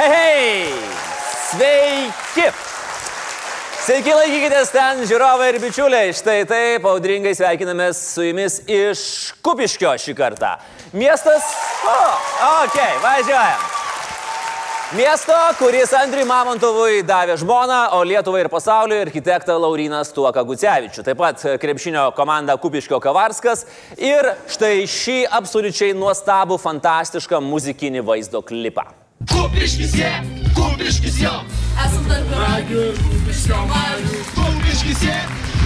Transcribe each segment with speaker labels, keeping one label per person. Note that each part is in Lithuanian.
Speaker 1: Hei! Sveiki! Sveiki, laikykitės ten, žiūrovai ir bičiuliai. Štai taip, audringai sveikinamės su jumis iš Kupiškio šį kartą. Miestas... O, oh, ok, važiuojam. Miesto, kuris Andriui Mamontovui davė žmoną, o Lietuvai ir pasauliui architektą Laurinas Tuoka Gucevičių. Taip pat krepšinio komanda Kupiškio Kavarskas ir štai šį absoliučiai nuostabų, fantastišką muzikinį vaizdo klipą.
Speaker 2: Kupiškis jie, kupiškis jo,
Speaker 3: Esam tarp ragių,
Speaker 2: kupiškio marių. Kupiškis jie,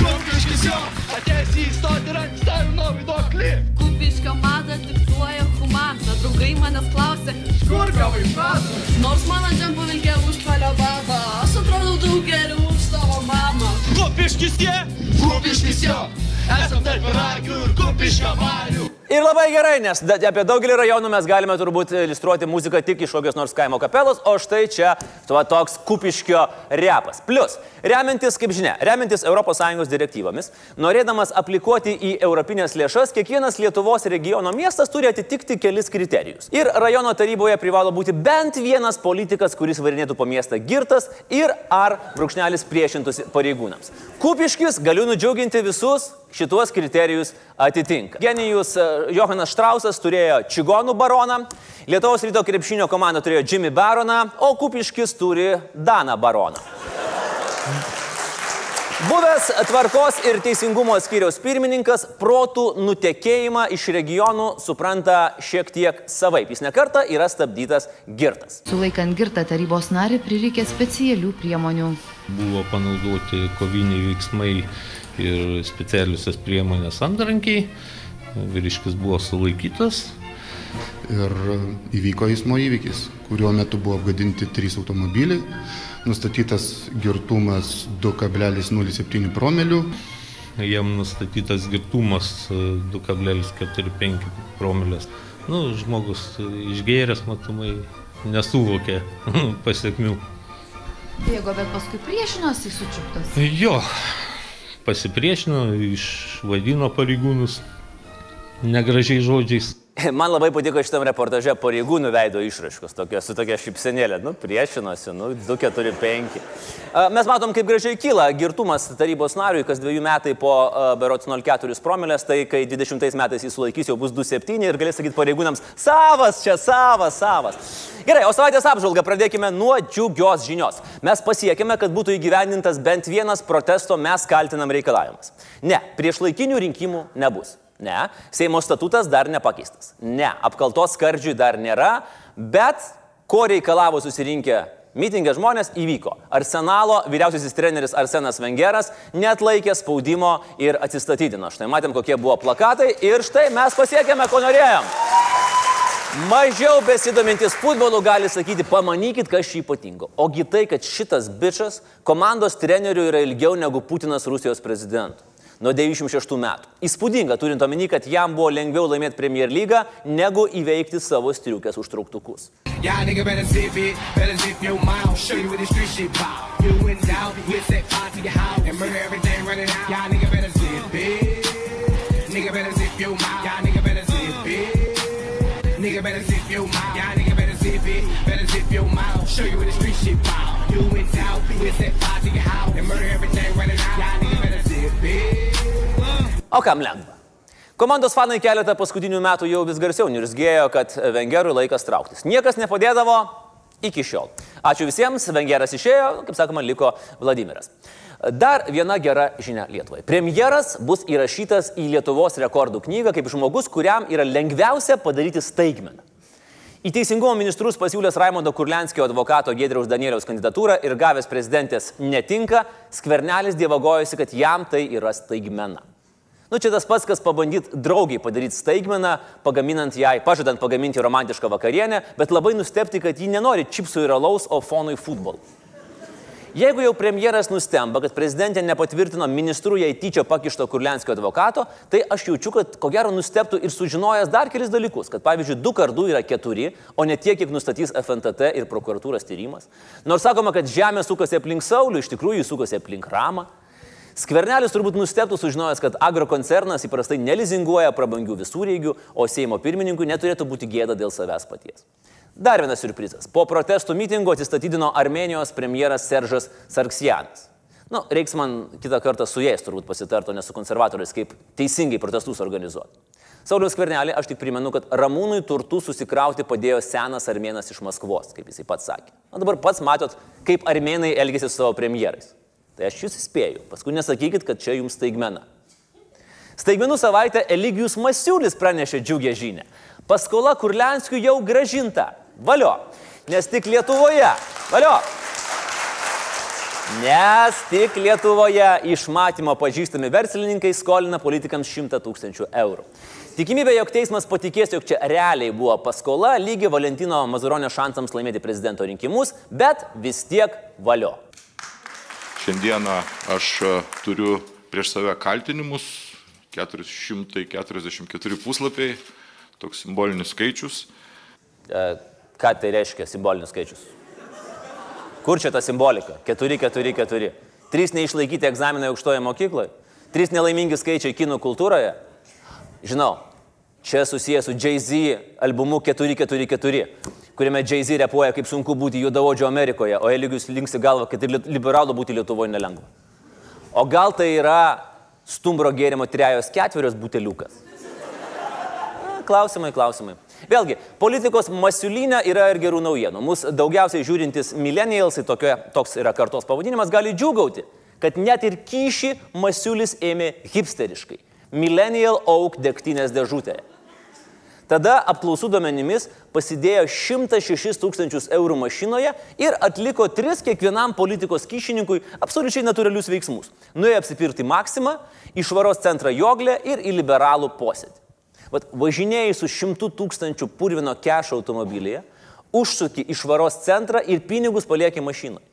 Speaker 2: kupiškis jo, atėjęs į stotį ir ant stalių vaidoklį.
Speaker 3: kupiškio madą diktuoja humanta. Draugai manęs klausė,
Speaker 2: Kur gavai pasą?
Speaker 3: nors mano džempų vilkė užpalio baba, aš atrodau daug geriau už savo mamą.
Speaker 2: Kupiškis jie, kupiškis jo, esam tarp ragių ir kupiškio marių.
Speaker 1: Ir labai gerai, nes apie daugelį rajonų mes galime turbūt iliustruoti muziką tik iš kokios nors kaimo kapelos, o štai čia tuo toks kupiškio repas. Plus, remiantis, kaip žinia, remiantis ES direktyvomis, norėdamas aplikuoti į europinės lėšas, kiekvienas Lietuvos regiono miestas turi atitikti kelis kriterijus. Ir rajono taryboje privalo būti bent vienas politikas, kuris varinėtų po miestą girtas ir ar brūkšnelis priešintųsi pareigūnams. Kupiškis galiu nudžiuginti visus šituos kriterijus atitinka. Genijus e, Johanas Štrausas turėjo Čigonų baroną, Lietuvos ryto krepšinio komanda turėjo Jimmy Baroną, o Kupiškis turi Daną baroną. Buvęs tvarkos ir teisingumo skyriaus pirmininkas protų nutekėjimą iš regionų supranta šiek tiek savaip. Jis nekarta yra stabdytas girtas.
Speaker 4: Sulaikant girtą tarybos narį prireikė specialių priemonių.
Speaker 5: Buvo panaudoti koviniai veiksmai ir specialiusios priemonės antrankiai. Vyriškis buvo sulaikytas.
Speaker 6: ir įvyko eismo įvykis, kuriuo metu buvo apgadinti trys automobiliai, nustatytas girtumas 2,07 promilių,
Speaker 5: Jam nustatytas girtumas e, 2,45 promilės. Nu, žmogus e, išgėręs, matomai, nesuvokė pasiekmių.
Speaker 4: Bėgo, bet paskui priešinosi sučiuptas.
Speaker 5: Jo, pasipriešino, išvadino pareigūnus negražiai žodžiais.
Speaker 1: Man labai patiko šitam reportaže pareigūnų veido išraškos, tokia, su tokia šipsenėlė, nu, priešinosi, nu, 2, 4, 5. Mes matom, kaip gražiai kyla girtumas tarybos nariui, kas dviejų metai po berots 0,4 promilės, tai kai 20 metais jis sulaikys jau bus 2,7 ir galės sakyti pareigūnams, savas čia, savas, savas. Gerai, o savaitės apžvalgą pradėkime nuo džiugios žinios. Mes pasiekime, kad būtų įgyvendintas bent vienas protesto mes kaltinam reikalavimas. Ne, prieš laikinių rinkimų nebus. Ne, Seimo statutas dar nepakeistas. Ne, apkaltos skardžiui dar nėra, bet ko reikalavo susirinkę mitingę žmonės įvyko. Arsenalo vyriausiasis treneris Arsenas Vengeras net laikė spaudimo ir atsistatydino. Štai matėm, kokie buvo plakatai ir štai mes pasiekėme, ko norėjom. Mažiau besidomintis futbolu gali sakyti, pamanykit, kas šį ypatingo. Ogi tai, kad šitas bičias komandos trenerių yra ilgiau negu Putinas Rusijos prezidentų. Nuo 96 metų. Įspūdinga, turint omeny, kad jam buvo lengviau laimėti Premier lygą, negu įveikti savo striukės užtrauktukus.
Speaker 7: Nigga better zip your mouth. Y'all nigga better zip it. Better zip your mouth. Show you what this street shit about. You went down, we set fire to your house and murder everything running out.
Speaker 1: O kam lengva? Komandos fanai keletą paskutinių metų jau vis garsiau nirzgėjo, kad Vengerui laikas trauktis. Niekas nepadėdavo iki šiol. Ačiū visiems, Vengeras išėjo, kaip sakoma, liko Vladimiras. Dar viena gera žinia Lietuvai. Premjeras bus įrašytas į Lietuvos rekordų knygą kaip žmogus, kuriam yra lengviausia padaryti staigmeną. Į Teisingumo ministrus pasiūlęs Raimondo Kurlenskio advokato Gedriaus Danieliaus kandidatūrą ir gavęs prezidentės netinka, skvernelis dievagojosi, kad jam tai yra staigmena. Nu, čia tas pats, kas pabandyti draugiai padaryti staigmeną, pagaminant jai, pažadant pagaminti romantišką vakarienę, bet labai nustepti, kad ji nenori čipsų ir alaus, o fonui futbol. Jeigu jau premjeras nustemba, kad prezidentė nepatvirtino ministrų jai tyčia pakišto Kurlenskio advokato, tai aš jaučiu, kad ko gero nusteptų ir sužinojęs dar kelis dalykus, kad pavyzdžiui, du kardų yra keturi, o ne tiek, kiek nustatys FNTT ir prokuratūros tyrimas. Nors sakoma, kad Žemė sukasi aplink Saulį, iš tikrųjų jis sukasi aplink Ramą. Skvernelis turbūt nustebtų sužinojęs, kad agrokoncernas įprastai nelizinguoja prabangių visureigių, o Seimo pirmininkui neturėtų būti gėda dėl savęs paties. Dar vienas surprizas. Po protestų mitingo atsistatydino Armenijos premjeras Seržas Sarksianas. Nu, reiks man kitą kartą su jais turbūt pasitarto, ne su konservatoriais, kaip teisingai protestus organizuoti. Sauliaus kvernelį aš tik primenu, kad Ramūnui turtų susikrauti padėjo senas armėnas iš Maskvos, kaip jisai pats sakė. O dabar pats matot, kaip armėnai elgėsi su savo premjerais. Tai aš jūs įspėju, paskui nesakykit, kad čia jums staigmena. Staigmenų savaitę Eligijus Masiulis pranešė džiugę žinę. Paskola Kurlenskiui jau gražinta. Valio. Nes tik Lietuvoje. Valio. Nes tik Lietuvoje iš matymo pažįstami verslininkai skolina politikams 100 tūkstančių eurų. Tikimybė, jog teismas patikės, jog čia realiai buvo paskola, lygi Valentino Mazuronio šansams laimėti prezidento rinkimus, bet vis tiek valio.
Speaker 8: Šiandieną aš e, turiu prieš save kaltinimus, 444 puslapiai, toks simbolinis skaičius.
Speaker 1: E, ką tai reiškia simbolinis skaičius? Kur čia ta simbolika? 4, 4, 4. Trys neišlaikyti egzaminai aukštoje mokykloje, trys nelaimingi skaičiai kinų kultūroje. Žinau, čia susijęs su Jay-Z albumu 444, kuriame Jay-Z repuoja, kaip sunku būti juodavodžio Amerikoje, o Eligius linksi galva, kad ir liberalų būti Lietuvoje nelengva. O gal tai yra stumbro gėrimo trejos ketverios buteliukas? Klausimai, klausimai. Vėlgi, politikos masiulinė yra ir gerų naujienų. Mūsų daugiausiai žiūrintis millennialsai, tokia, toks yra kartos pavadinimas, gali džiūgauti, kad net ir kyšį masiulis ėmė hipsteriškai. Millennial Oak degtinės dėžutėje. Tada apklausų duomenimis pasidėjo 106 tūkstančius eurų mašinoje ir atliko tris kiekvienam politikos kyšininkui absoliučiai natūralius veiksmus. Nuėjo apsipirkti Maksimą, į švaros centrą Joglę ir į liberalų posėdį. Vat važinėjai su 100 tūkstančių purvino kešo automobilyje, užsuki į švaros centrą ir pinigus palieki mašinoje.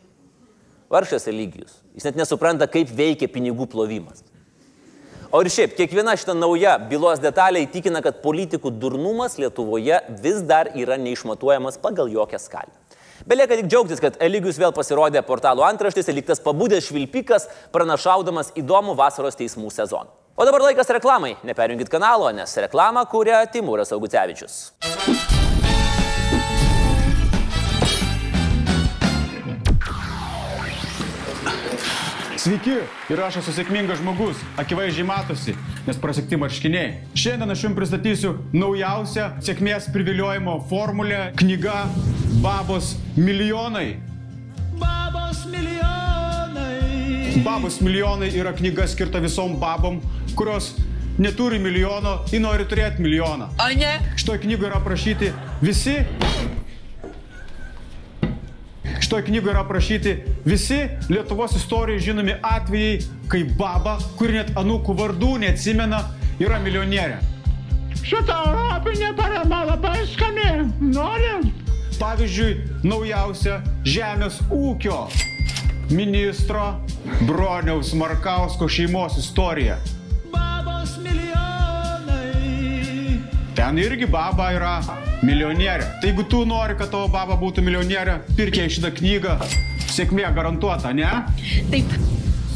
Speaker 1: Varšas Eligijus. Jis net nesupranta, kaip veikia pinigų plovimas. O ir šiaip, kiekviena šita nauja bylos detalė įtikina, kad politikų durnumas Lietuvoje vis dar yra neišmatuojamas pagal jokią skalę. Belieka tik džiaugtis, kad Eligijus vėl pasirodė portalų antraštėse, liktas pabudęs švilpikas, pranašaudamas įdomų vasaros teismų sezoną. O dabar laikas reklamai. Neperjungit kanalo, nes reklamą kūrė Timūras Augucevičius.
Speaker 9: Sveiki, ir aš esu sėkmingas žmogus, akivaizdžiai matosi, nes prasikti marškiniai. Šiandien aš jums pristatysiu naujausią sėkmės priviliojimo formulę - knyga Babos milijonai.
Speaker 2: Babos milijonai.
Speaker 9: Babos milijonai yra knyga skirta visom babom, kurios neturi milijono, ji nori turėti milijoną.
Speaker 3: O ne?
Speaker 9: Šitoje knygoje yra aprašyti visi. Šitoje knygoje yra aprašyti visi Lietuvos istorijai žinomi atvejai, kai baba, kuri net anūkų vardų neatsimena, yra milionierė.
Speaker 2: Šitą europinė parama labai skani. Nori?
Speaker 9: Pavyzdžiui, naujausia žemės ūkio ministro Broniaus Markausko šeimos istorija.
Speaker 2: Babos milijonai.
Speaker 9: Ten irgi baba yra milionierė. Tai jeigu tu nori, kad tavo baba būtų milionierė, pirkė šitą knygą. Sėkmė garantuota, ne?
Speaker 3: Taip.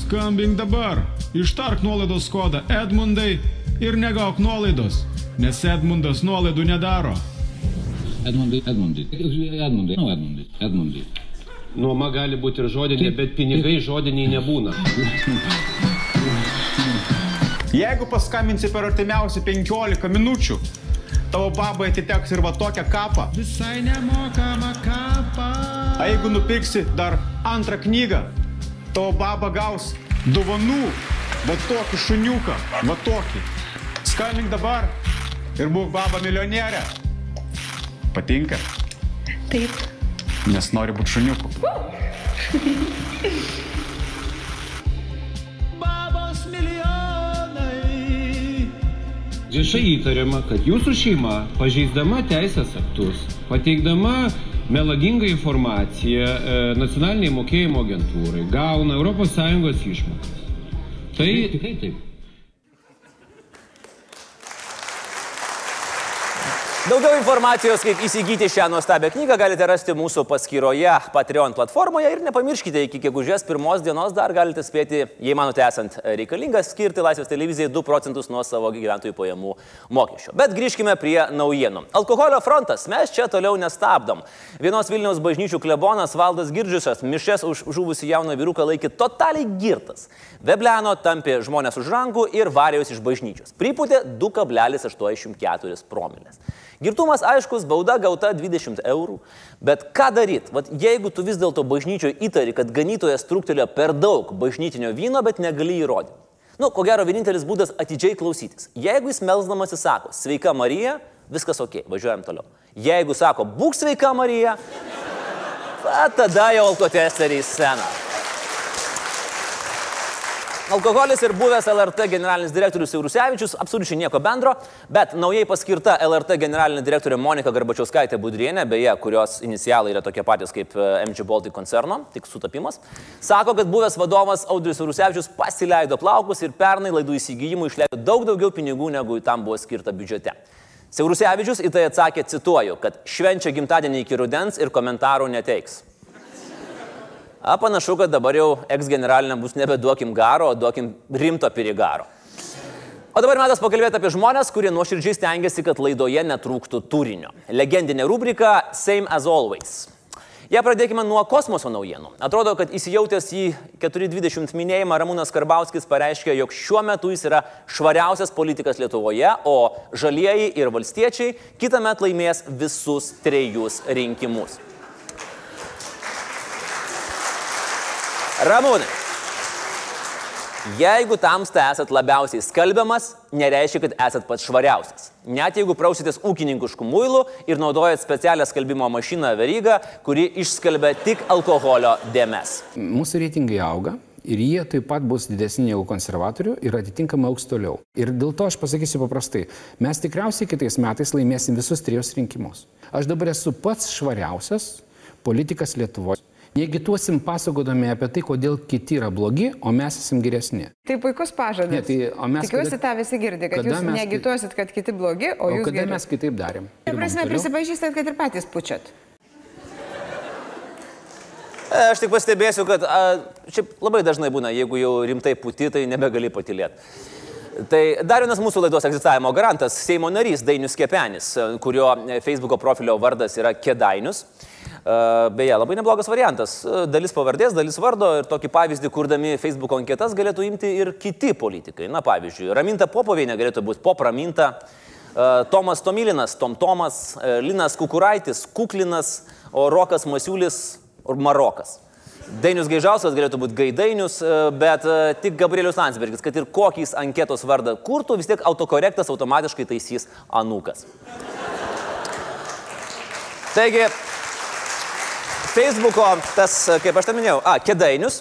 Speaker 10: Skambink dabar, ištark nuolaidos kodą Edmundai ir negauk nuolaidos, nes Edmundas nuolaidų nedaro.
Speaker 11: Edmundai, Edmundai. Edmundai, nu Edmundai, Edmundai.
Speaker 12: Nuoma gali būti ir žodinė, bet pinigai žodiniai nebūna.
Speaker 9: Jeigu paskambinsi per artimiausią 15 minučių, tavo babai atiteks ir va tokią kapą.
Speaker 10: Visai nemokama kapą.
Speaker 9: O jeigu nupirksi dar antrą knygą, tavo baba gaus dovanų, va tokį šuniuką, va tokį. Skambink dabar ir būk baba milionierė. Patinka,
Speaker 3: Taip.
Speaker 9: nes nori būti šuniuku.
Speaker 2: Babos milijonai.
Speaker 12: Viešai įtariama, kad jūsų šeima, pažeisdama teisės aktus, pateikdama melagingą informaciją e, nacionaliniai mokėjimo agentūrai, gauna ES išmokas. Tai tikrai taip.
Speaker 1: Daugiau informacijos, kaip įsigyti šią nuostabią knygą, galite rasti mūsų paskyroje Patreon platformoje ir nepamirškite, iki gegužės pirmos dienos dar galite spėti, jei manote esant reikalingas, skirti Laisvės televizijai 2 procentus nuo savo gyventojų pajamų mokesčio. Bet grįžkime prie naujienų. Alkoholio frontas mes čia toliau nestabdom. Vienos Vilniaus bažnyčių klebonas Valdas Girdžiusas mišes už žuvusi jauną vyruką laikė totaliai girtas. Vebleno tampė žmonės už rankų ir varėjus iš bažnyčios. Pripūtė 2,84 promilės. Girtumas aiškus, bauda gauta 20 eurų, bet ką daryti? Vat jeigu tu vis dėlto bažnyčioje įtari, kad ganytojas truktelėjo per daug bažnytinio vyno, bet negali įrodyti. Nu, ko gero, vienintelis būdas atidžiai klausytis. Jeigu jis melsdamas įsako, sveika Marija, viskas ok, važiuojam toliau. Jeigu sako, būk sveika Marija, tada jau alkotesterį į sceną. Alkoholis ir buvęs LRT generalinis direktorius Eurusevičius absoliučiai nieko bendro, bet naujai paskirta LRT generalinė direktorė Monika Garbačiauskaitė Budrienė, beje, kurios inicialai yra tokie patys kaip e, MG Baltic koncerno, tik sutapimas, sako, kad buvęs vadovas Audrius Eurusevičius pasileido plaukus ir pernai laidų įsigijimui išleido daug daugiau pinigų, negu tam buvo skirta biudžete. Siaurusevičius į tai atsakė, cituoju, kad švenčia gimtadienį iki rudens ir komentarų neteiks. A, panašu, kad dabar jau eks-generaliniam bus nebeduokim garo, o duokim rimto pirigaro. O dabar metas pakalbėti apie žmonės, kurie nuoširdžiai stengiasi, kad laidoje netrūktų turinio. Legendinė rubrika Same as Always. Ja pradėkime nuo kosmoso naujienų. Atrodo, kad įsijautęs į 420 minėjimą Ramūnas Karbauskis pareiškė, jog šiuo metu jis yra švariausias politikas Lietuvoje, o žalieji ir valstiečiai kitą metą laimės visus trejus rinkimus. Ramūnai. Jeigu tamsta esat labiausiai skalbiamas, nereiškia, kad esat pats švariausias. Net jeigu prausitės ūkininkiškų muilų ir naudojat specialią skalbimo mašiną verygą, kuri išskalbia tik alkoholio dėmes.
Speaker 13: Mūsų reitingai auga. Ir jie taip pat bus didesni negu konservatorių ir atitinkamai auks toliau. Ir dėl to aš pasakysiu paprastai, mes tikriausiai kitais metais laimėsim visus trijus rinkimus. Aš dabar esu pats švariausias politikas Lietuvoje. Negituosim pasakodami apie tai, kodėl kiti yra blogi, o mes esame geresni.
Speaker 14: Tai puikus pažadas.
Speaker 13: Ne, tai, o mes
Speaker 14: Tikiuosi
Speaker 13: kada-
Speaker 14: tą visi girdi, kad jūs
Speaker 13: mes-
Speaker 14: negituosit, kad kiti blogi, o,
Speaker 13: O
Speaker 14: jūs
Speaker 13: kada
Speaker 14: geri.
Speaker 13: mes kitaip darėm?
Speaker 14: Ta
Speaker 13: Dirbam
Speaker 14: prasme, prisipažįstat, kad ir patys pučiat.
Speaker 1: E, Aš tik pastebėsiu, kad a, šiaip labai dažnai būna, jeigu jau rimtai puti, tai nebegali patilėti. Tai dar vienas mūsų laidos egzistavimo garantas - Seimo narys Dainius Kepenis, kurio e, Facebook'o profilio vardas yra Kedainius. Beje, labai neblogas variantas. Dalis pavardės, dalis vardo ir tokį pavyzdį, kurdami Facebook anketas, galėtų imti ir kiti politikai. Na, pavyzdžiui, Raminta Popovienė galėtų būti Popraminta, Tomas Tomilinas, Tom Tomas, Linas Kukuraitis, Kuklinas, o Rokas Masiulis Marokas. Dainius Gaižauskas galėtų būti Gaidainius, bet tik Gabrielius Landsbergis, kad ir kokį jis anketos vardą kurtų, vis tiek autokorektas automatiškai taisys Anūkas. Taigi, Facebook'o tas, kaip aš tam minėjau, a, Kedainius,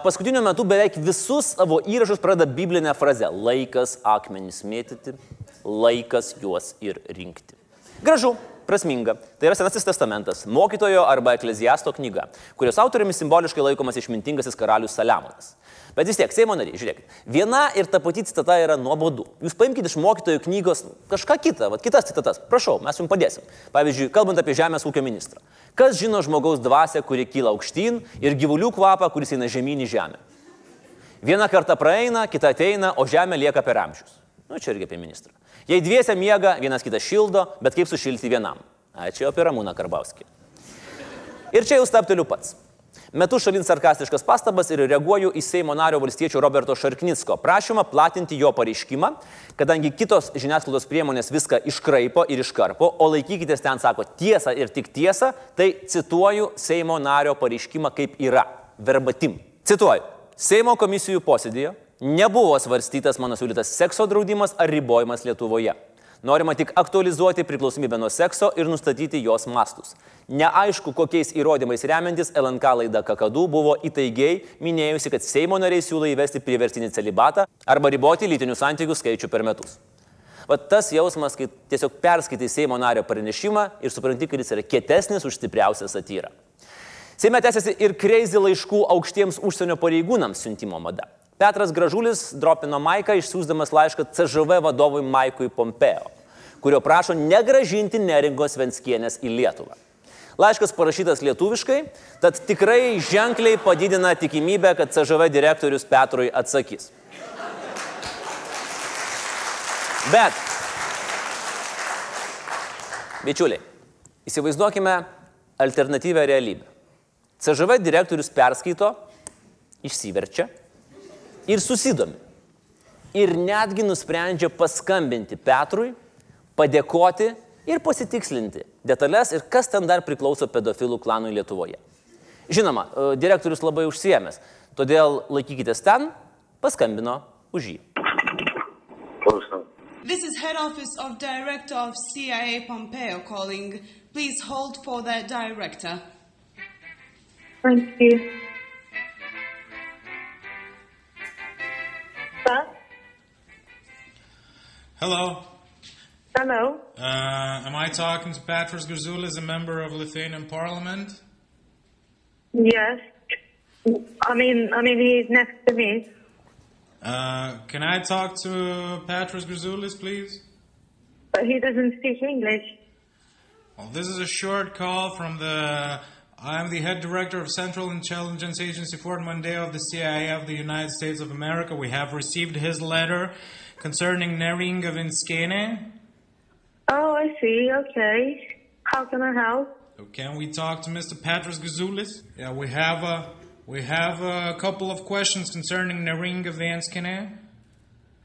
Speaker 1: paskutiniu metu beveik visus savo įrašus pradeda biblinę frazę - laikas akmenys mėtyti, laikas juos ir rinkti. Gražu, prasminga. Tai yra Senasis testamentas, mokytojo arba ekleziasto knyga, kurios autoriumi simboliškai laikomas išmintingasis karalius Saliamonas. Bet vis tiek, Seimo nariai, žiūrėkit, viena ir ta pati citata yra nuobodu. Jūs paimkite iš mokytojų knygos kažką kitą, vat, kitas citatas. Prašau, mes jums padėsim. Pavyzdžiui, kalbant apie žemės ūkio ministrą. Kas žino žmogaus dvasę, kuri kyla aukštyn ir gyvulių kvapą, kuris eina žemyn į žemę? Vieną kartą praeina, kita ateina, o žemė lieka per amžius. Nu, čia irgi apie ministrą. Jei dviese miega, vienas kitą šildo, bet kaip sušilti vienam? Ačiū apie Ramūną Karbauskį. Ir čia jau stapteliu pats. Metu šalin sarkastiškas pastabas ir reaguoju į Seimo nario valstiečio Roberto Šarknicko prašymą platinti jo pareiškimą, kadangi kitos žiniasklaidos priemonės viską iškraipo ir iškarpo, o laikykitės ten, sako, tiesą ir tik tiesą, tai cituoju Seimo nario pareiškimą kaip yra. Verbatim. Cituoju. Seimo komisijų posėdėje nebuvo svarstytas mano siūlytas sekso draudimas ar ribojimas Lietuvoje. Norima tik aktualizuoti priklausomybę nuo sekso ir nustatyti jos mastus. Neaišku, kokiais įrodymais remiantis LNK laida Kakadu buvo įtaigiai minėjusi, kad Seimo nariai siūlo įvesti priverstinį celibatą arba riboti lytinių santykių skaičių per metus. Vat tas jausmas, kai tiesiog perskaitai Seimo nario pranešimą ir supranti, kad jis yra kietesnis už stipriausią satyrą. Seime tęsiasi ir kreizį laiškų aukštiems užsienio pareigūnams siuntimo mada. Petras Gražulis dropino Maiką išsiųsdamas laišką CŽV vadovui Maikui Pompeo, kurio prašo negražinti neringos Venskienės į Lietuvą. Laiškas parašytas lietuviškai, tad tikrai ženkliai padidina tikimybę, kad CŽV direktorius Petrui atsakys. Bet, bičiuliai, įsivaizduokime alternatyvę realybę. CŽV direktorius perskaito, išsiverčia ir susidomi. Ir netgi nusprendžia paskambinti Petrui, padėkoti ir pasitikslinti detalės ir kas ten dar priklauso pedofilų klanui Lietuvoje. Žinoma, e, direktorius labai užsiemęs, todėl laikykitės ten, paskambino už jį.
Speaker 3: This is head office of director of CIA Pompeo calling. Please hold for the director.
Speaker 15: Thank you.
Speaker 16: Hello.
Speaker 15: Hello.
Speaker 16: Uh, am I talking to Petros Grzoulis, a member of Lithuanian Parliament?
Speaker 15: Yes. I mean, I mean, he's next to me.
Speaker 16: Uh, can I talk to Petros Grzoulis, please?
Speaker 15: But he doesn't speak English.
Speaker 16: Well, this is a short call from the. I'm the head director of Central Intelligence Agency Fort Mondeo of the CIA of the United States of America. We have received his letter concerning Neringa Vinskene.
Speaker 15: Oh, I see. Okay. How can I help?
Speaker 16: Can we talk to Mr. Petros Gazoulis? Yeah, we have a we have a couple of questions concerning Neringa Vanskene.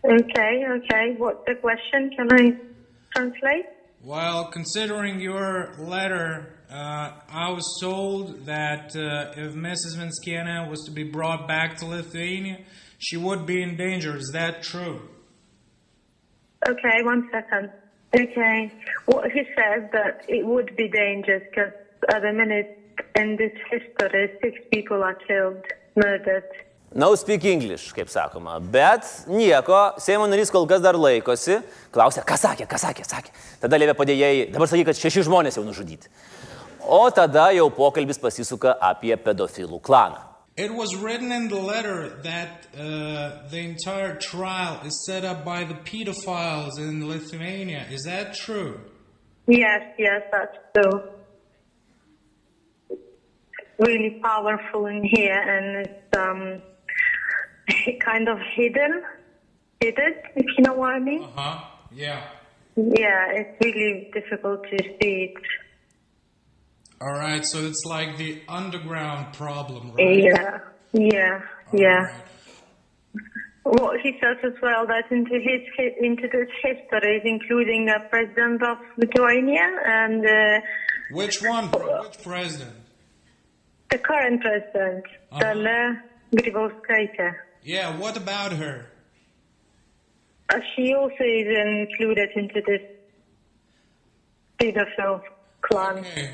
Speaker 15: Okay, okay. What's the question? Can I translate?
Speaker 16: Well, considering your letter, uh, I was told that uh, if Mrs. Vanskene was to be brought back to Lithuania, she would be in danger. Is that true?
Speaker 15: Okay, one second. Okay. What he said that it would be dangerous because at the minute in this history, six people are killed, murdered.
Speaker 1: No speak English, kaip sakoma. Bet nieko, Seimo narys kol kas dar laikosi. Klausia, ką sakė, ką sakė, sakė. Tada liepia padėjėjai, dabar sakyk, kad šeši žmonės jau nužudyti. O tada jau pokalbis pasisuka apie pedofilų klaną.
Speaker 16: It was written in the letter that uh, the entire trial is set up by the pedophiles in Lithuania. Is that true?
Speaker 15: Yes, yes, that's true. Really powerful in here, and it's um, kind of hidden, hidden, if you know what I mean.
Speaker 16: Uh huh. Yeah.
Speaker 15: Yeah, it's really difficult to see it.
Speaker 16: All right, so it's like the underground problem, right?
Speaker 15: Yeah, yeah, yeah. What he says as well that into his into this history is including a president of Lithuania and uh,
Speaker 16: Which one? Which president?
Speaker 15: the current president, Dalia Grybauskaitė.
Speaker 16: Yeah, what about her?
Speaker 15: Uh, she also is included into this pedophile clan.
Speaker 16: Okay,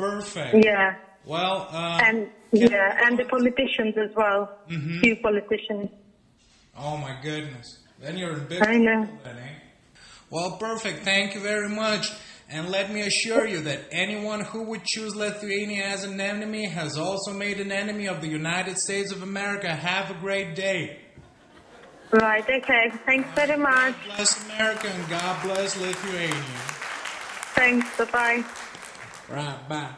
Speaker 16: perfect.
Speaker 15: Yeah,
Speaker 16: Well, uh,
Speaker 15: and yeah, and the politicians as well.
Speaker 16: Mhm.
Speaker 15: Few politicians.
Speaker 16: oh my goodness. Then you're in big
Speaker 15: I know.
Speaker 16: then, eh? Well, perfect. Thank you very much. And let me assure you that anyone who would choose Lithuania as an enemy has also made an enemy of the United States of America. Have a great day.
Speaker 15: Right. Okay. Thanks very much.
Speaker 16: Bless America and God bless Lithuania.
Speaker 15: Thanks. Bye bye.
Speaker 16: Bye.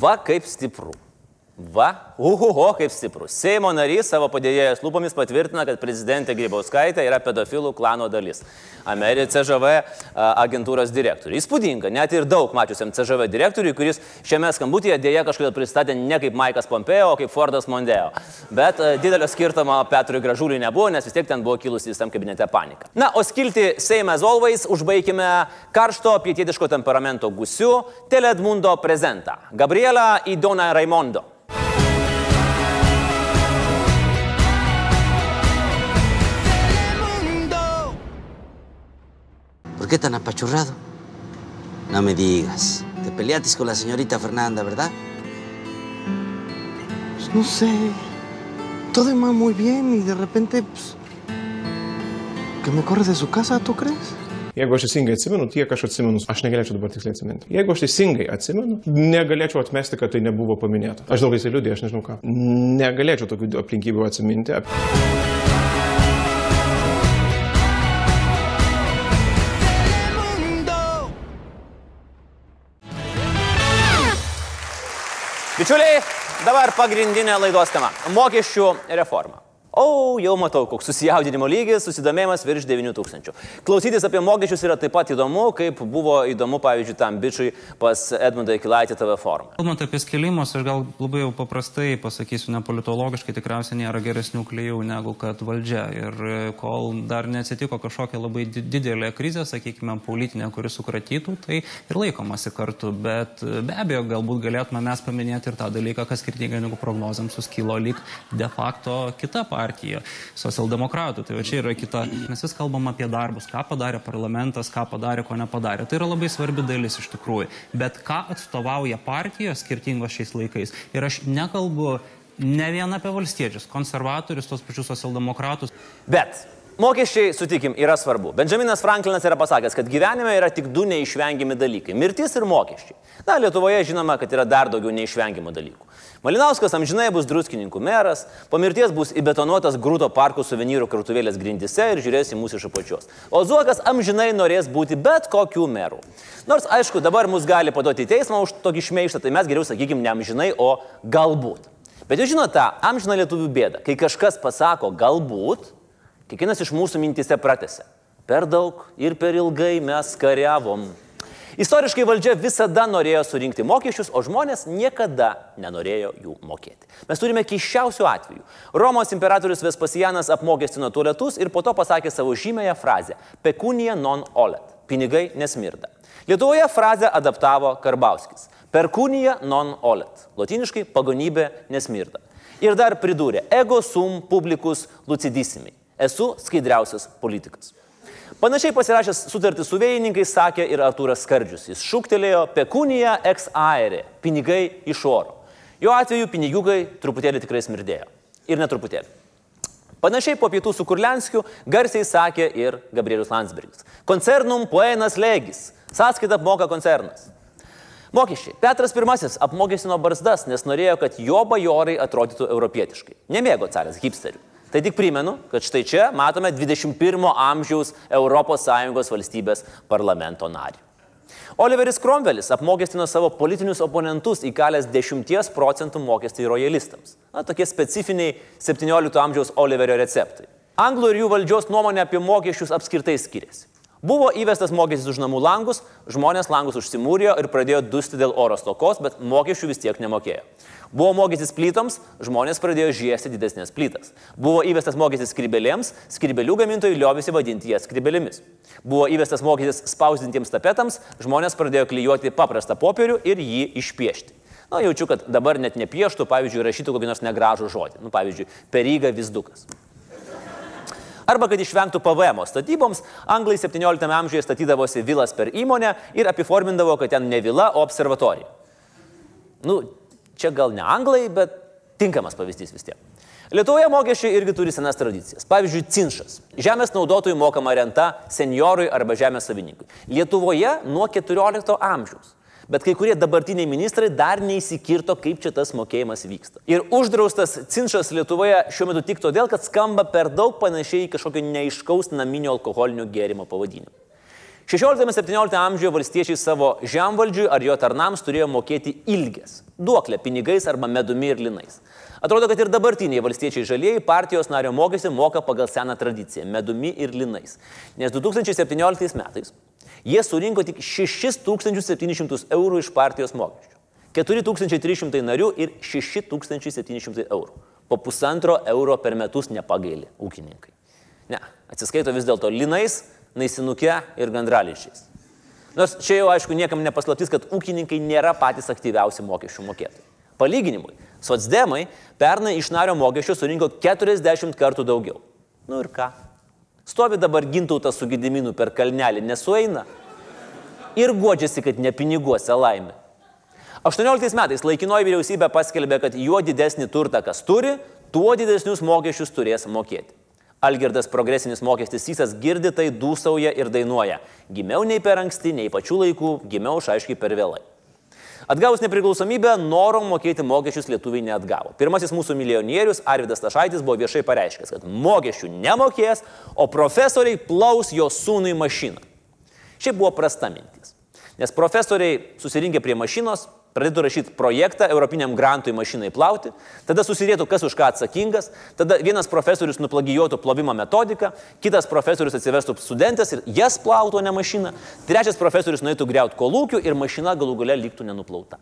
Speaker 1: Va kaip stipru. Va, uhuho, kaip stipru. Seimo narys savo padėjėjos lūpomis patvirtina, kad prezidentė Grybauskaitė yra pedofilų klano dalis. Amerikos CŽV agentūros direktoriui. Įspūdinga, net ir daug mačiusiam CŽV direktoriui, kuris šiame skambutyje dėja kažkodėl pristatė ne kaip Maikas Pompeo, o kaip Fordas Mondeo. Bet didelio skirtumo Petrui Gražuliui nebuvo, nes vis tiek ten buvo kilusi visam kabinete panika. Na, o skilti Seime as always užbaigime karšto pietietiško temperamento gusiu Teledmundo prezentą. Gabriela Idona Raimondo.
Speaker 17: ¿Por qué tan apachurrado? No me digas. Te peleaste con la señorita Fernanda, ¿verdad?
Speaker 18: Pues no sé. Todo iba muy bien y de repente, pues, que me corre de su casa, ¿tú crees?
Speaker 19: Jeigu aš teisingai atsimenu, tiek aš atsimenu, aš negalėčiau dabar tiksliai atsiminti. Jeigu aš teisingai atsimenu, negalėčiau atmesti, kad tai nebuvo paminėta. Aš daug jisai liūdė, aš nežinau ką. Negalėčiau tokių aplinkybių atsiminti.
Speaker 1: Bičiuliai, dabar pagrindinė laidos tema - mokesčių reforma. O, jau matau, koks susijaudinimo lygis, susidomėjimas virš 9000. Klausytis apie mokesčius yra taip pat įdomu, kaip buvo įdomu, pavyzdžiui, tam bičiui pas Edmundą Kilaitį TV formą.
Speaker 20: Kalbant apie skilimus, aš gal labai jau paprastai pasakysiu, nepolitologiškai tikriausiai nėra geresnių klyjų negu kad valdžia. Ir e, kol dar neatsitiko kažkokia labai di- didelė krizė, sakykime, politinė, kuri sukratytų, tai ir laikomasi kartu. Bet e, be abejo, galbūt galėtume mes paminėti ir tą dalyką, kas skirtingai negu prognozėms suskilo lyg de facto kita partija - socialdemokratų. Tai čia yra kita. Mes vis kalbam apie darbus, ką padarė parlamentas, ką padarė, ko nepadarė. Tai yra labai svarbi dalis iš tikrųjų. Bet ką atstovauja partijos skirtingos šiais laikais. Ir aš nekalbu ne vien apie valstiečius, konservatorius, tos pačius socialdemokratus.
Speaker 1: Bet mokesčiai, sutikim, yra svarbu. Benjaminas Franklinas yra pasakęs, kad gyvenime yra tik du neišvengiami dalykai - mirtis ir mokesčiai. Na, Lietuvoje žinoma, kad yra dar daugiau neišvengiamų dalykų. Malinauskas amžinai bus druskininkų meras, po mirties bus įbetonuotas grūto parkų suvenyrų krautuvėlės grindise ir žiūrės į mūsų iš apačios. O Zuokas amžinai norės būti bet kokių merų. Nors, aišku, dabar mus gali paduoti į teismą už tokį šmeištą, tai mes geriau sakykim ne amžinai, o galbūt. Bet jūs žinote tą amžiną lietuvių bėdą, kai kažkas pasako galbūt, kiekvienas iš mūsų mintise pratęsia. Per daug ir per ilgai mes kariavom. Istoriškai valdžia visada norėjo surinkti mokesčius, o žmonės niekada nenorėjo jų mokėti. Mes turime keiščiausių atvejų. Romos imperatorius Vespasianas apmokestino tualetus ir po to pasakė savo žymėją frazę - pecunia non olet - pinigai nesmirda. Lietuvoje frazę adaptavo Karbauskis - perkūnija non olet - lotiniškai pagonybė nesmirda. Ir dar pridūrė - ego sum publicus lucidissimi - esu skaidriausias politikas. Panašiai pasirašęs sutartį su vėjininkais sakė ir Artūras Skardžius. Jis šūktelėjo pekunija ex aere - pinigai iš oro. Jo atveju pinigiukai truputėlį tikrai smirdėjo. Ir netruputėlį. Panašiai po pietų su Kurlenskiu garsiai sakė ir Gabrielius Landsbergis. Koncernum poenas legis. Sąskaitą apmoka koncernas. Mokesčiai. Petras I apmokestino barzdas, nes norėjo, kad jo bajorai atrodytų europietiškai. Nemėgo caras hipsterių. Tai tik primenu, kad štai čia matome 21 amžiaus ES valstybės parlamento narį. Oliveris Kromvelis apmokestino savo politinius oponentus įkalęs 10 procentų mokestį royalistams. Na, tokie specifiniai 17 amžiaus Oliverio receptai. Anglų ir jų valdžios nuomonė apie mokesčius apskritai skiriasi. Buvo įvestas mokestis už namų langus, žmonės langus užsimūrijo ir pradėjo dusti dėl oro stokos, bet mokesčių vis tiek nemokėjo. Buvo mokestis plytoms, žmonės pradėjo žiesti didesnės plytas. Buvo įvestas mokestis skrybelėms, skrybelių gamintojai liovėsi vadinti jas skrybelėmis. Buvo įvestas mokestis spausdintiems tapetams, žmonės pradėjo klyjuoti paprastą popierių ir jį išpiešti. Na, jaučiu, kad dabar net nepieštų, pavyzdžiui, rašytų kokį nors negražų žodį. Nu, pavyzdžiui, peryga vizdukas. Arba kad išvengtų PVM statyboms, anglai 17 amžiuje statydavosi vilas per įmonę ir apiformindavo, kad ten ne vila, o observatorija. Nu, čia gal ne anglai, bet tinkamas pavyzdys vis tiek. Lietuvoje mokesčiai irgi turi senas tradicijas. Pavyzdžiui, cinšas. Žemės naudotojų mokama renta seniorui arba žemės savininkui. Lietuvoje nuo 14 amžiaus. Bet kai kurie dabartiniai ministrai dar neįsikirto, kaip čia tas mokėjimas vyksta. Ir uždraustas cinšas Lietuvoje šiuo metu tik todėl, kad skamba per daug panašiai į kažkokio neiškaus naminio alkoholinio gėrimo pavadinimą. 16-17 amžiuje valstiečiai savo žemvaldžiui ar jo tarnams turėjo mokėti ilgės - duoklę pinigais arba medumi ir linais. Atrodo, kad ir dabartiniai valstiečiai žalieji partijos nario mokestį moka pagal seną tradiciją - medumi ir linais. Nes 2017 metais jie surinko tik 6700 eurų iš partijos mokesčių. 4300 narių ir 6700 eurų. Po pusantro euro per metus nepagaili ūkininkai. Ne, atsiskaito vis dėlto linais, naisinuke ir gandraličiais. Nors čia jau aišku niekam nepaslaptis, kad ūkininkai nėra patys aktyviausi mokesčių mokėtojai. Palyginimui, socdemai pernai iš nario mokesčių surinko 40 kartų daugiau. Nu ir ką? Stovi dabar gintautas su gidiminu per kalnelį, nesueina. Ir godžiasi, kad ne piniguose laimė. 18 metais laikinoji vyriausybė paskelbė, kad juo didesnį turtą kas turi, tuo didesnius mokesčius turės mokėti. Algirdas progresinis mokestis Sysas girdi tai dūsauja ir dainuoja. Gimiau nei per anksti, nei pačių laikų, gimiau aiškiai per vėlai. Atgavus nepriklausomybę, noro mokėti mokesčius lietuviai neatgavo. Pirmasis mūsų milijonierius Arvidas Tašaitis buvo viešai pareiškęs, kad mokesčių nemokės, o profesoriai plaus jo sūnui mašiną. Šiaip buvo prasta mintis. Nes profesoriai susirinkę prie mašinos, pradėtų rašyti projektą Europiniam grantui mašinai plauti, tada susirėtų, kas už ką atsakingas, tada vienas profesorius nuplagijuotų plovimo metodiką, kitas profesorius atsivestų studentės ir jas plautų, ne mašiną, trečias profesorius nueitų greuti kolūkių ir mašina galų gale liktų nenuplauta.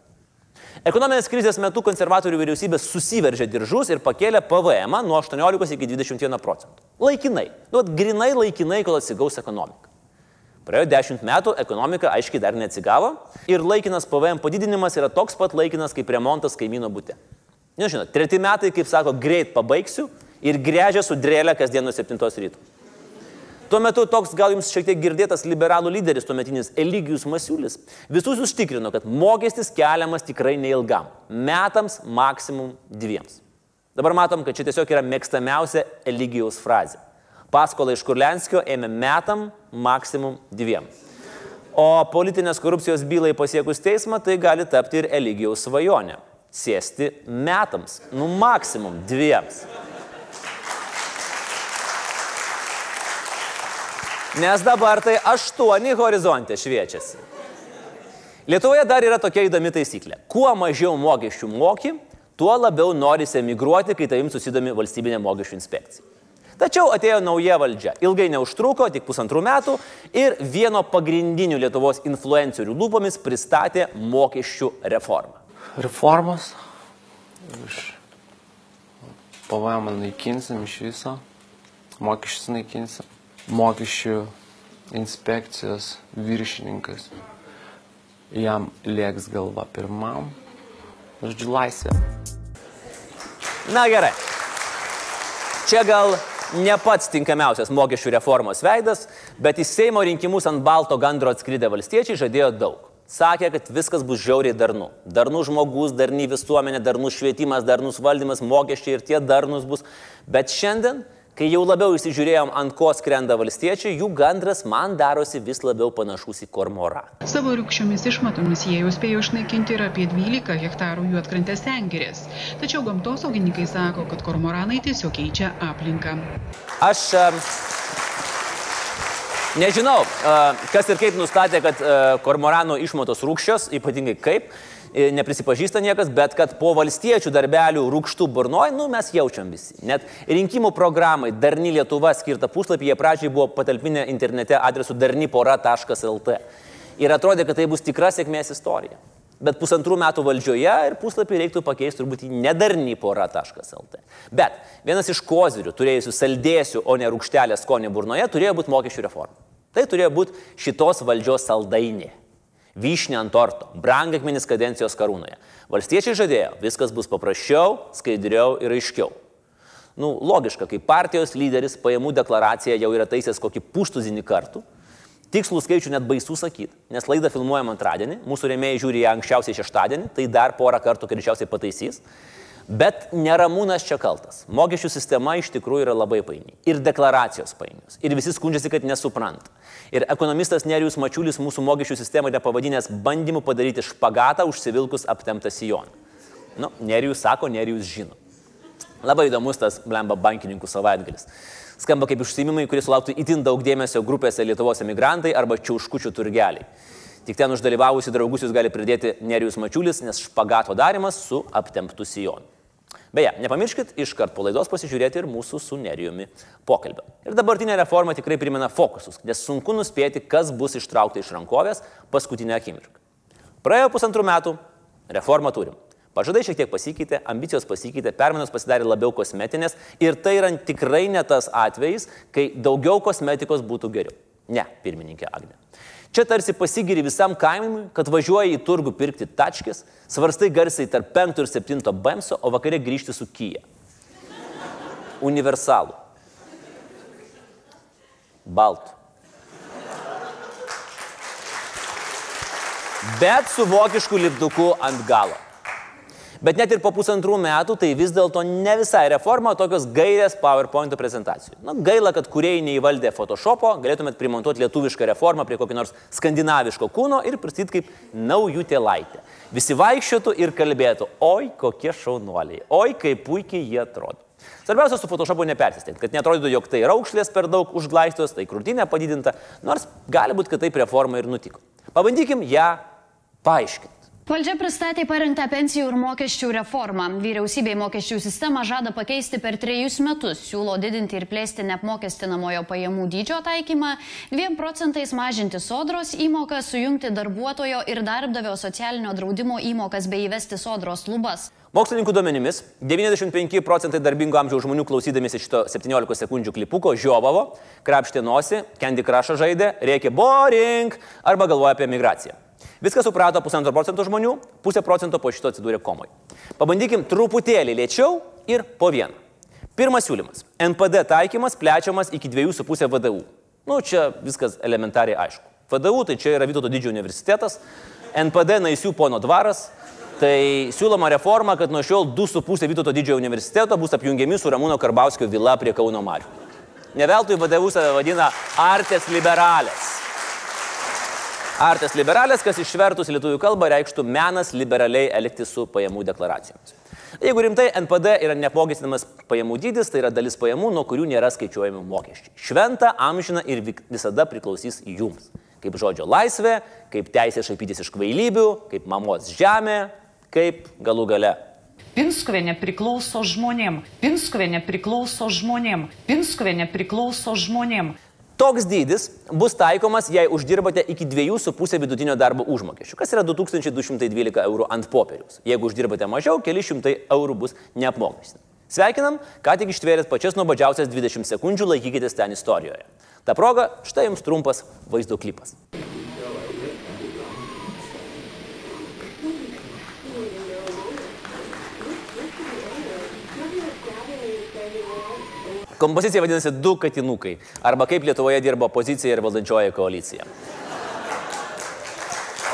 Speaker 1: Ekonominės krizės metu konservatorių vyriausybė susiveržė diržus ir pakėlė PVM nuo 18 iki 21 procentų. Laikinai. Nu, grinai laikinai, kol atsigaus ekonomika. Praėjo 10 metų, ekonomika aiškiai dar neatsigavo ir laikinas PVM padidinimas yra toks pat laikinas kaip remontas kaimyno būte. Nežinau, treti metai, kaip sako, greit pabaigsiu ir grežia su drėlė kasdien nuo 7 ryto. Tuo metu toks gal jums šiek tiek girdėtas liberalų lyderis, tuometinis Eligijus Masiulis, visus užtikrino, kad mokestis keliamas tikrai neilgam - metams, maksimum dviems. Dabar matom, kad čia tiesiog yra mėgstamiausia Eligijaus frazė. Paskolą iš Kurlenskio ėmė metam, maksimum dviem. O politinės korupcijos bylai pasiekus teismą tai gali tapti ir Eligijaus svajonė - sėsti metams, nu maksimum dviems. Nes dabar tai aštuoni horizontė šviečiasi. Lietuvoje dar yra tokia įdomi taisyklė. Kuo mažiau mokesčių moki, tuo labiau norisi emigruoti, kai tavim susidomi valstybinė mokesčių inspekcija. Tačiau atėjo nauja valdžia. Ilgai neužtruko, tik pusantrų metų ir vieno pagrindinių Lietuvos influencerių lūpomis pristatė mokesčių reformą.
Speaker 21: Reformos. Iš PVM naikinsim iš viso. Mokesčius naikinsim. Mokesčių inspekcijos viršininkas. Jam lieks galva pirmam. Žodžiu, laisvė.
Speaker 1: Na gerai. Čia gal ne pats tinkamiausias mokesčių reformos veidas, bet į Seimo rinkimus ant balto gandro atskridę valstiečiai žadėjo daug. Sakė, kad viskas bus žiauriai darnu. Darnus žmogus, darni visuomenė, darnus švietimas, darnus valdymas, mokesčiai ir tie darnus bus. Bet šiandien, kai jau labiau įsižiūrėjom, ant ko skrenda valstiečiai, jų gandras man darosi vis labiau panašus į kormorą.
Speaker 22: Savo rūkščiomis išmatomis jie jau spėjo išnaikinti ir apie 12 hektarų juotkrantės sengirės. Tačiau gamtosaugininkai sako, kad kormoranai tiesiog keičia aplinką.
Speaker 1: Aš e, nežinau, e, kas ir kaip nustatė, kad e, kormoranų išmatos rūkščios, ypatingai kaip, neprisipažįsta niekas, bet kad po valstiečių darbelių rūkštų burnoj, nu mes jaučiam visi. Net rinkimų programai Darni Lietuva skirtą puslapį jie pradžiai buvo patalpinę internete adresu darnipora.lt. Ir atrodė, kad tai bus tikra sėkmės istorija. Bet pusantrų metų valdžioje ir puslapį reiktų pakeisti turbūt į nedarnypora.lt. Bet vienas iš kozirių, turėjusių saldėsių, o ne rūkštelę skonį burnoje, turėjo būti mokesčių reforma. Tai turėjo būti šitos valdžios saldainė. Vyšnė ant torto, brangakmenis kadencijos karūnoje. Valstiečiai žadėjo, viskas bus paprasčiau, skaidriau ir aiškiau. Nu, logiška, kai partijos lyderis pajamų deklaraciją jau yra taisęs kokį puštuzinį kartų, Tikslų skaičių net baisu sakyti, nes laidą filmuojam antradienį, mūsų rėmėjai žiūri ją anksčiausiai šeštadienį, tai dar porą kartų greičiausiai pataisys. Bet neramūnas čia kaltas. Mokesčių sistema iš tikrųjų yra labai paini. Ir deklaracijos painios. Ir visi skundžiasi, kad nesupranta. Ir ekonomistas Nerijus Mačiulis mūsų mokesčių sistemą nepavadinęs bandymu padaryti špagatą užsivilkus aptemtą sijoną. Nu, Nerijus sako, Nerijus žino. Labai įdomus tas blemba bankininkų savaitgalis. Skamba kaip užsimimai, kurie sulauktų itin daug dėmesio grupėse Lietuvos emigrantai arba čiauškučių turgeliai. Tik ten uždalyvavusi draugus jūs gali pridėti Nerijus Mačiulis, nes špagato darimas su aptemptu sijonu. Beje, nepamirškit iškart po laidos pasižiūrėti ir mūsų su Nerijumi pokalbio. Ir dabartinė reforma tikrai primena fokusus, nes sunku nuspėti, kas bus ištraukta iš rankovės paskutinę akimirką. Praėjo pusantrų metų, reformą turim. Pažadai šiek tiek pasikeitė, ambicijos pasikeitė, permainos pasidarė labiau kosmetinės ir tai yra tikrai ne tas atvejis, kai daugiau kosmetikos būtų geriau. Ne, pirmininkė Agne. Čia tarsi pasigiri visam kaimui, kad važiuoji į turgų pirkti tačkės, svarstai garsiai tarp 5 ir 7 bemso, o vakare grįžti su kyje. Universalų. Baltų. Bet su vokišku lipduku ant galo. Bet net ir po pusantrų metų tai vis dėlto ne visai reforma, tokios gairės PowerPoint prezentacijų. Na, gaila, kad kuriejai neįvaldė Photoshopo, galėtumėt primontuoti lietuvišką reformą prie kokio nors skandinaviško kūno ir pristatyti kaip naujų tėlaitę. Visi vaikščiotų ir kalbėtų, oi kokie šaunuoliai, oi kaip puikiai jie atrodo. Svarbiausia su Photoshopu nepersistengti, kad netrodytų, jog tai raukšlės per daug užglaistos, tai krūtinė padidinta, nors gali būti, kad taip reforma ir nutiko. Pabandykim ją paaiškinti.
Speaker 23: Valdžia pristatė parengtą pensijų ir mokesčių reformą. Vyriausybė mokesčių sistemą žada pakeisti per trejus metus, siūlo didinti ir plėsti neapmokestinamojo pajamų dydžio taikymą, 2 procentais mažinti sodros įmoką, sujungti darbuotojo ir darbdavio socialinio draudimo įmokas bei įvesti sodros lubas.
Speaker 1: Mokslininkų duomenimis 95 procentai darbingo amžiaus žmonių klausydamėsi šito 17 sekundžių klipuko žiovavo, krapštė nosį, Candy Crush'ą žaidė, rėkė boring arba galvoja apie migraciją. Viską suprato pusantro procento žmonių, pusė procento po šito atsidūrė komoj. Pabandykim truputėlį lėčiau ir po vieną. Pirmas siūlymas. NPD taikymas plečiamas iki 2,5 VDU. Nu, čia viskas elementariai aišku. VDU tai čia yra Vytauto didžiojo universitetas, NPD naisių pono dvaras, Tai siūloma reforma, kad nuo šiol 2,5 Vytauto didžiojo universiteto bus apjungiami su Ramūno Karbauskio vila prie Kauno Marių. Neveltui save vadina artės liberalės. Artės liberalės, kas išvertus lietuvių kalbą reikštų menas liberaliai elgtis su pajamų deklaracijomis. Jeigu rimtai NPD yra neapmokestinamas pajamų dydis, tai yra dalis pajamų, nuo kurių nėra skaičiuojami mokesčiai. Šventa, amžina ir visada priklausys jums. Kaip žodžio laisvė, kaip teisė šaipytis iš kvailybių, kaip mamos žemė, kaip galų gale
Speaker 24: Pinskuvienė priklauso žmonėm. Pinskuvienė priklauso žmonėm. Pinskuvienė priklauso žmonėm.
Speaker 1: Toks dydis bus taikomas, jei uždirbate iki 2,5 vidutinio darbo užmokesčių, kas yra 2212 eurų ant popieriaus. Jeigu uždirbate mažiau, keli šimtai eurų bus neapmokestinami. Sveikinam, ką tik ištvėrėt pačias nuobodžiausias 20 sekundžių, laikykitės ten istorijoje. Ta proga, štai jums trumpas vaizdo klipas. Kompozicija vadinasi Du katinukai. Arba kaip Lietuvoje dirba opozicija ir valdančioji koalicija.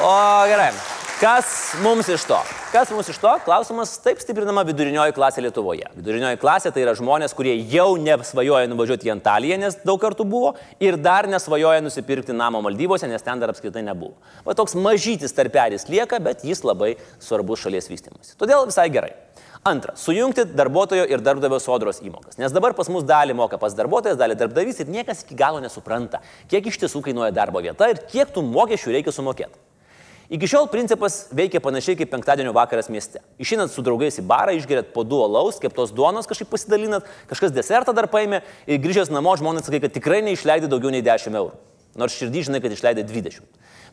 Speaker 1: O gerai. Kas mums iš to? Kas mums iš to? Klausimas taip stiprinama vidurinioji klasė Lietuvoje. Vidurinioji klasė tai yra žmonės, kurie jau nesvajoja nuvažiuoti į Antaliją, nes daug kartų buvo, ir dar nesvajoja nusipirkti namo Maldyvose, nes ten dar apskritai nebuvo. Va toks mažytis tarpelis lieka, bet jis labai svarbus šalies vystimas. Todėl visai gerai. Antra, sujungti darbuotojo ir darbdavio sodros įmokas. Nes dabar pas mus dalį moka pas darbuotojas, dalį darbdavys ir niekas iki galo nesupranta, kiek iš tiesų kainuoja darbo vieta ir kiek tų mokesčių reikia sumokėti. Iki šiol principas veikia panašiai kaip penktadienio vakaras mieste. Išinat su draugais į barą, išgeriat po du alaus, keptos duonos kažkaip pasidalinat, kažkas desertą dar paėmė ir grįžęs namo žmonės sakai, kad tikrai neišleidai daugiau nei 10 eurų. Nors širdį žinai, kad išleidai 20.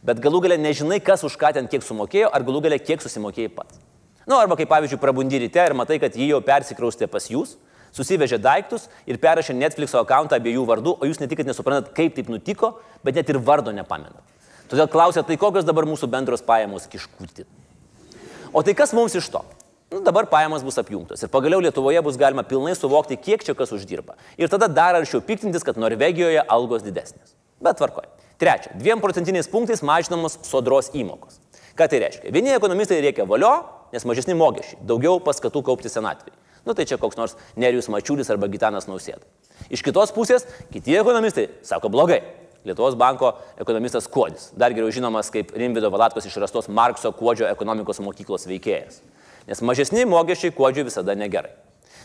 Speaker 1: Bet galų galę nežinai, kas už ką ten kiek sumokėjo, ar galų galę kiek susimokėjai pats. Na, nu, arba kaip pavyzdžiui, prabundi ryte ir matai, kad jį jau persikraustė pas jūs, susivežė daiktus ir perrašė Netflix'o akantą abiejų vardų, o jūs ne tik nesuprantat, kaip taip nutiko, bet net ir vardo nepamenat. Todėl klausia, tai kokios dabar mūsų bendros pajamos kiškūti. O tai kas mums iš to? Nu, dabar pajamos bus apjungtos ir pagaliau Lietuvoje bus galima pilnai suvokti, kiek čia kas uždirba. Ir tada dar aršiau piktintis, kad Norvegijoje algos didesnės. Bet tvarkoja. Trečia, dviem procentiniais punktais mažinamos sodros įmokos. Ką tai reiškia? Vieni ekonomistai reikia valio, nes mažesni mokesčiai, daugiau paskatų kaupti senatvį. Nu tai čia koks nors Nerijus Mačiulis arba Gitanas Nausėda. Iš kitos pusės, kiti ekonomistai sako blogai. Lietuvos banko ekonomistas Kuodis, dar geriau žinomas kaip Rimvido Valatkos išrastos Markso Kuodžio ekonomikos mokyklos veikėjas. Nes mažesni mokesčiai Kuodžiui visada negerai.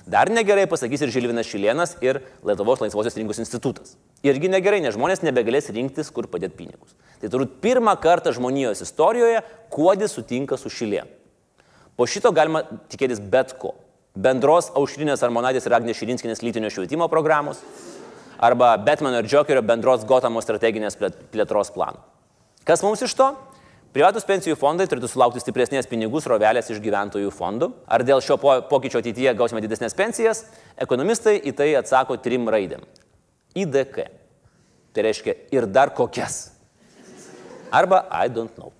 Speaker 1: Dar negerai pasakys ir Žilvinas Šilienas ir Lietuvos laisvosios rinkos institutas. Irgi negerai, nes žmonės nebegalės rinktis, kur padėti pinigus. Tai turbūt pirmą kartą žmonijos istorijoje Kuodis sutinka su Šilienu. Po šito galima tikėtis bet ko. Bendros Aušrinės Armonaitės ir Agnės Šilinskinės lytinio švietimo programos arba Batmano ir Jokerio bendros Gotamo strateginės plėtros plano. Kas mums iš to? Privatus pensijų fondai turėtų sulaukti stipresnės pinigų srovelės iš gyventojų fondų. Ar dėl šio pokyčio ateityje gausime didesnės pensijas? Ekonomistai į tai atsako trim raidėm. IDK. Tai reiškia ir dar kokias. Arba I don't know.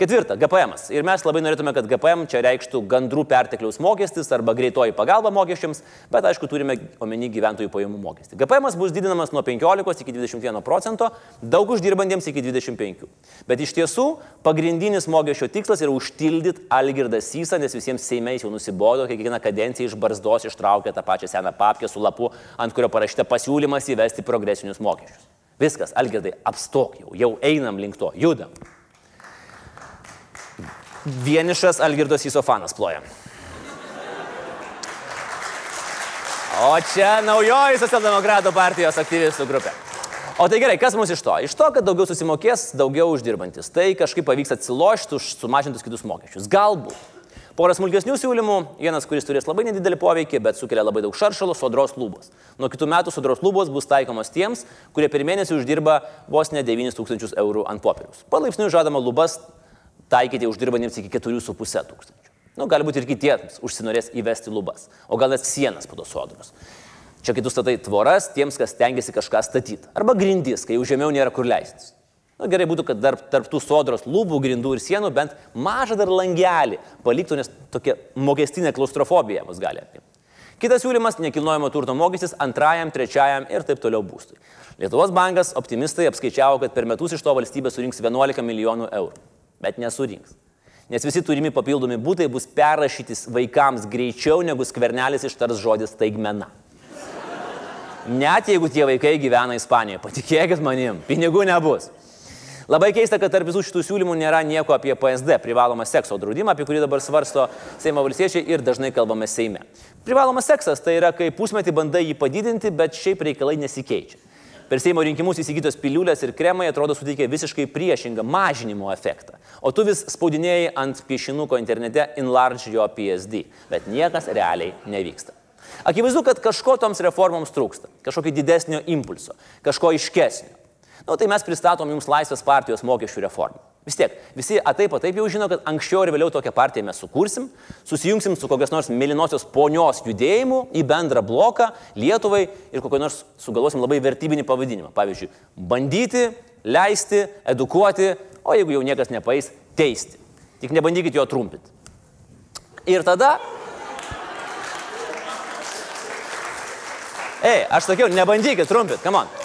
Speaker 1: Ketvirta, GPM. -as. Ir mes labai norėtume, kad GPM čia reikštų gandrų pertekliaus mokestis arba greitoji pagalba mokesčiams, bet aišku turime omeny gyventojų pajamų mokestį. GPM bus didinamas nuo 15 iki 21 procento, daug uždirbantiems iki 25. Bet iš tiesų pagrindinis mokesčio tikslas yra užtildyti Algirdą Sysą, nes visiems Seimais jau nusibodo, kiekvieną kadenciją iš barzdos ištraukia tą pačią seną papkę su lapu, ant kurio parašyta pasiūlymas įvesti progresinius mokesčius. Viskas, Algirdai, apstok jau, jau einam link to, judam. Vienišas Algirdos Isofanas ploja. O čia naujoji socialdemokratų partijos aktyvistų grupė. O tai gerai, kas mums iš to? Iš to, kad daugiau susimokės, daugiau uždirbantis. Tai kažkaip pavyks atsilošti už sumažintus kitus mokesčius. Galbūt. Porą smulkesnių siūlymų, vienas, kuris turės labai nedidelį poveikį, bet sukelia labai daug šaršalo, sodros lubos. Nuo kitų metų sodros lubos bus taikomos tiems, kurie per mėnesį uždirba vos ne 9000 eurų ant popieriaus. Palaipsniui žadama lubas taikyti uždirbantiems iki 4,5 tūkstančių. Nu, galbūt ir kitiems užsinorės įvesti lubas, o gal net sienas po to sodros. Čia kai tu statai tvoras tiems, kas tengiasi kažką statyti. Arba grindys, kai jau žemiau nėra kur leistis. Na nu, gerai būtų, kad dar tarp tų sodros lubų, grindų ir sienų bent mažą dar langelį paliktų, nes tokia mokestinė klaustrofobija mus gali apimti. Kitas siūlymas - nekilnojamo turto mokestis antrajam, trečiajam ir taip toliau būstui. Lietuvos bankas optimistai apskaičiavo, kad per metus iš to valstybė surinks 11 milijonų eurų. Bet nesurinks. Nes visi turimi papildomi būtai bus perrašytis vaikams greičiau negu skvernelis ištars žodis taigmena. Net jeigu tie vaikai gyvena Ispanijoje, patikėkit manim, pinigų nebus. Labai keista, kad tarp visų šitų siūlymų nėra nieko apie PSD, privalomą sekso draudimą, apie kurį dabar svarsto Seimo valstiečiai ir dažnai kalbame Seime. Privalomas seksas tai yra, kai pusmetį bandai jį padidinti, bet šiaip reikalai nesikeičia. Per Seimo rinkimus įsigytos piliulės ir kremai atrodo suteikia visiškai priešingą mažinimo efektą. O tu vis spaudinėjai ant piešinuko internete enlarge jo PSD, bet niekas realiai nevyksta. Akivaizdu, kad kažko toms reformoms trūksta, kažkokio didesnio impulso, kažko iškesnio. Na, nu, tai mes pristatom jums Laisvės partijos mokesčių reformą. Vis tiek, visi ataip, taip jau žino, kad anksčiau ir vėliau tokią partiją mes sukursim, susijungsim su kokios nors mėlynosios ponios judėjimu į bendrą bloką Lietuvai ir kokio nors sugalvosim labai vertybinį pavadinimą. Pavyzdžiui, bandyti, leisti, edukuoti, o jeigu jau niekas nepais, teisti. Tik nebandykit jo trumpinti. Ir tada Ei, aš sakiau, nebandykit trumpinti, come on.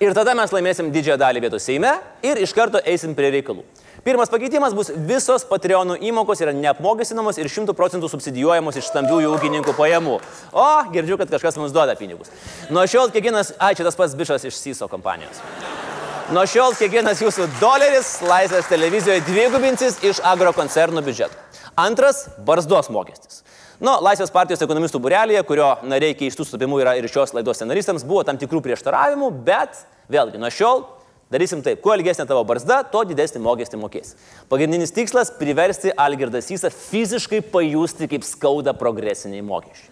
Speaker 1: Ir tada mes laimėsim didžiąją dalį vietų Seime ir iš karto eisim prie reikalų. Pirmas pakeitimas bus visos Patreonų įmokos yra neapmokestinamos ir 100 procentų subsidijuojamos iš stambiųjų ūkininkų pajamų. O, girdžiu, kad kažkas mums duoda pinigus. Nuo šiol kiekvienas, ai, čia tas pats bišas iš Syso kompanijos. Nuo šiol kiekvienas jūsų doleris laisvės televizijoje dvigubinsis iš agrokoncernų biudžeto. Antras - barzdos mokestis. Nu, Laisvės partijos ekonomistų burelėje, kurio nariai keistų sutapimų yra ir šios laidos scenaristams, buvo tam tikrų prieštaravimų, bet vėlgi nuo šiol darysim taip, kuo ilgesnė tavo barzda, tuo didesnį mokestį mokėsi. Pagrindinis tikslas - priversti Algirdą Sysą fiziškai pajusti, kaip skauda progresiniai mokesčiai.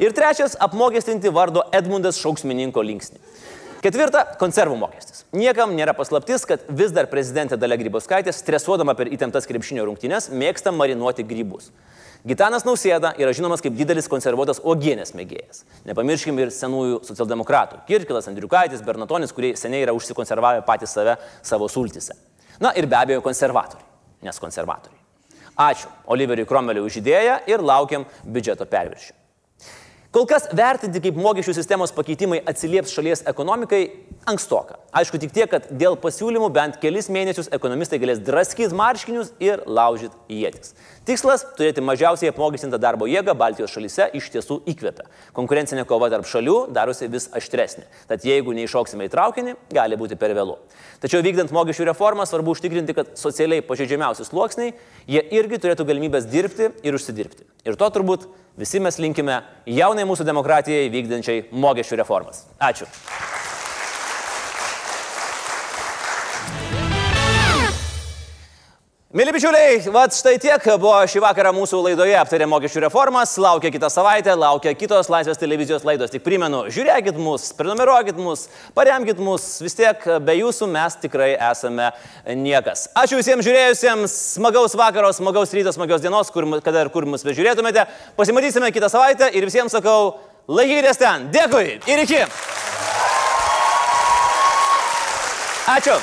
Speaker 1: Ir trečias - apmokestinti vardo Edmundas šauksmininko linksnį. Ketvirta - konservų mokestis. Niekam nėra paslaptis, kad vis dar prezidentė Dalia Grybauskaitė, stresuodama per įtemptas krepšinio rungtynes, mėgsta marinuoti grybus. Gitanas Nausėda yra žinomas kaip didelis konservuotas ogienės mėgėjas. Nepamirškime ir senųjų socialdemokratų - Kirkilas, Andriukaitis, Bernatonis, kurie seniai yra užsikonservavę patys save savo sultise. Na ir be abejo konservatoriai, nes konservatoriai. Ačiū Oliveriui Kromeliui už idėją ir laukiam biudžeto perviršio. Kol kas vertinti, kaip mokesčių sistemos pakeitimai atsilieps šalies ekonomikai, ankstoka. Aišku, tik tiek, kad dėl pasiūlymų bent kelis mėnesius ekonomistai galės draskyti marškinius ir laužyti jėtis. Tikslas - turėti mažiausiai apmokestintą darbo jėgą Baltijos šalyse iš tiesų įkvepia. Konkurencinė kova tarp šalių darosi vis aštresnė. Tad jeigu neišauksime į traukinį, gali būti per vėlu. Tačiau vykdant mokesčių reformą svarbu užtikrinti, kad socialiai pažeidžiamiausi sluoksniai, jie irgi turėtų galimybės dirbti ir užsidirbti. Ir to turbūt visi mes linkime jaunai mūsų demokratijai vykdančiai mokesčių reformas. Ačiū. Mėly bičiuliai, va štai tiek buvo šį vakarą mūsų laidoje aptarė mokesčių reformas, laukia kitą savaitę, laukia kitos Laisvės televizijos laidos. Tik primenu, žiūrėkit mus, prenumeruokit mus, paremkit mus, vis tiek be jūsų mes tikrai esame niekas. Ačiū visiems žiūrėjusiems, smagaus vakaro, smagaus ryto, smagios dienos, kur, kada ir kur mus bežiūrėtumėte. Pasimatysime kitą savaitę ir visiems sakau, laikykitės ten. Dėkui ir iki. Ačiū.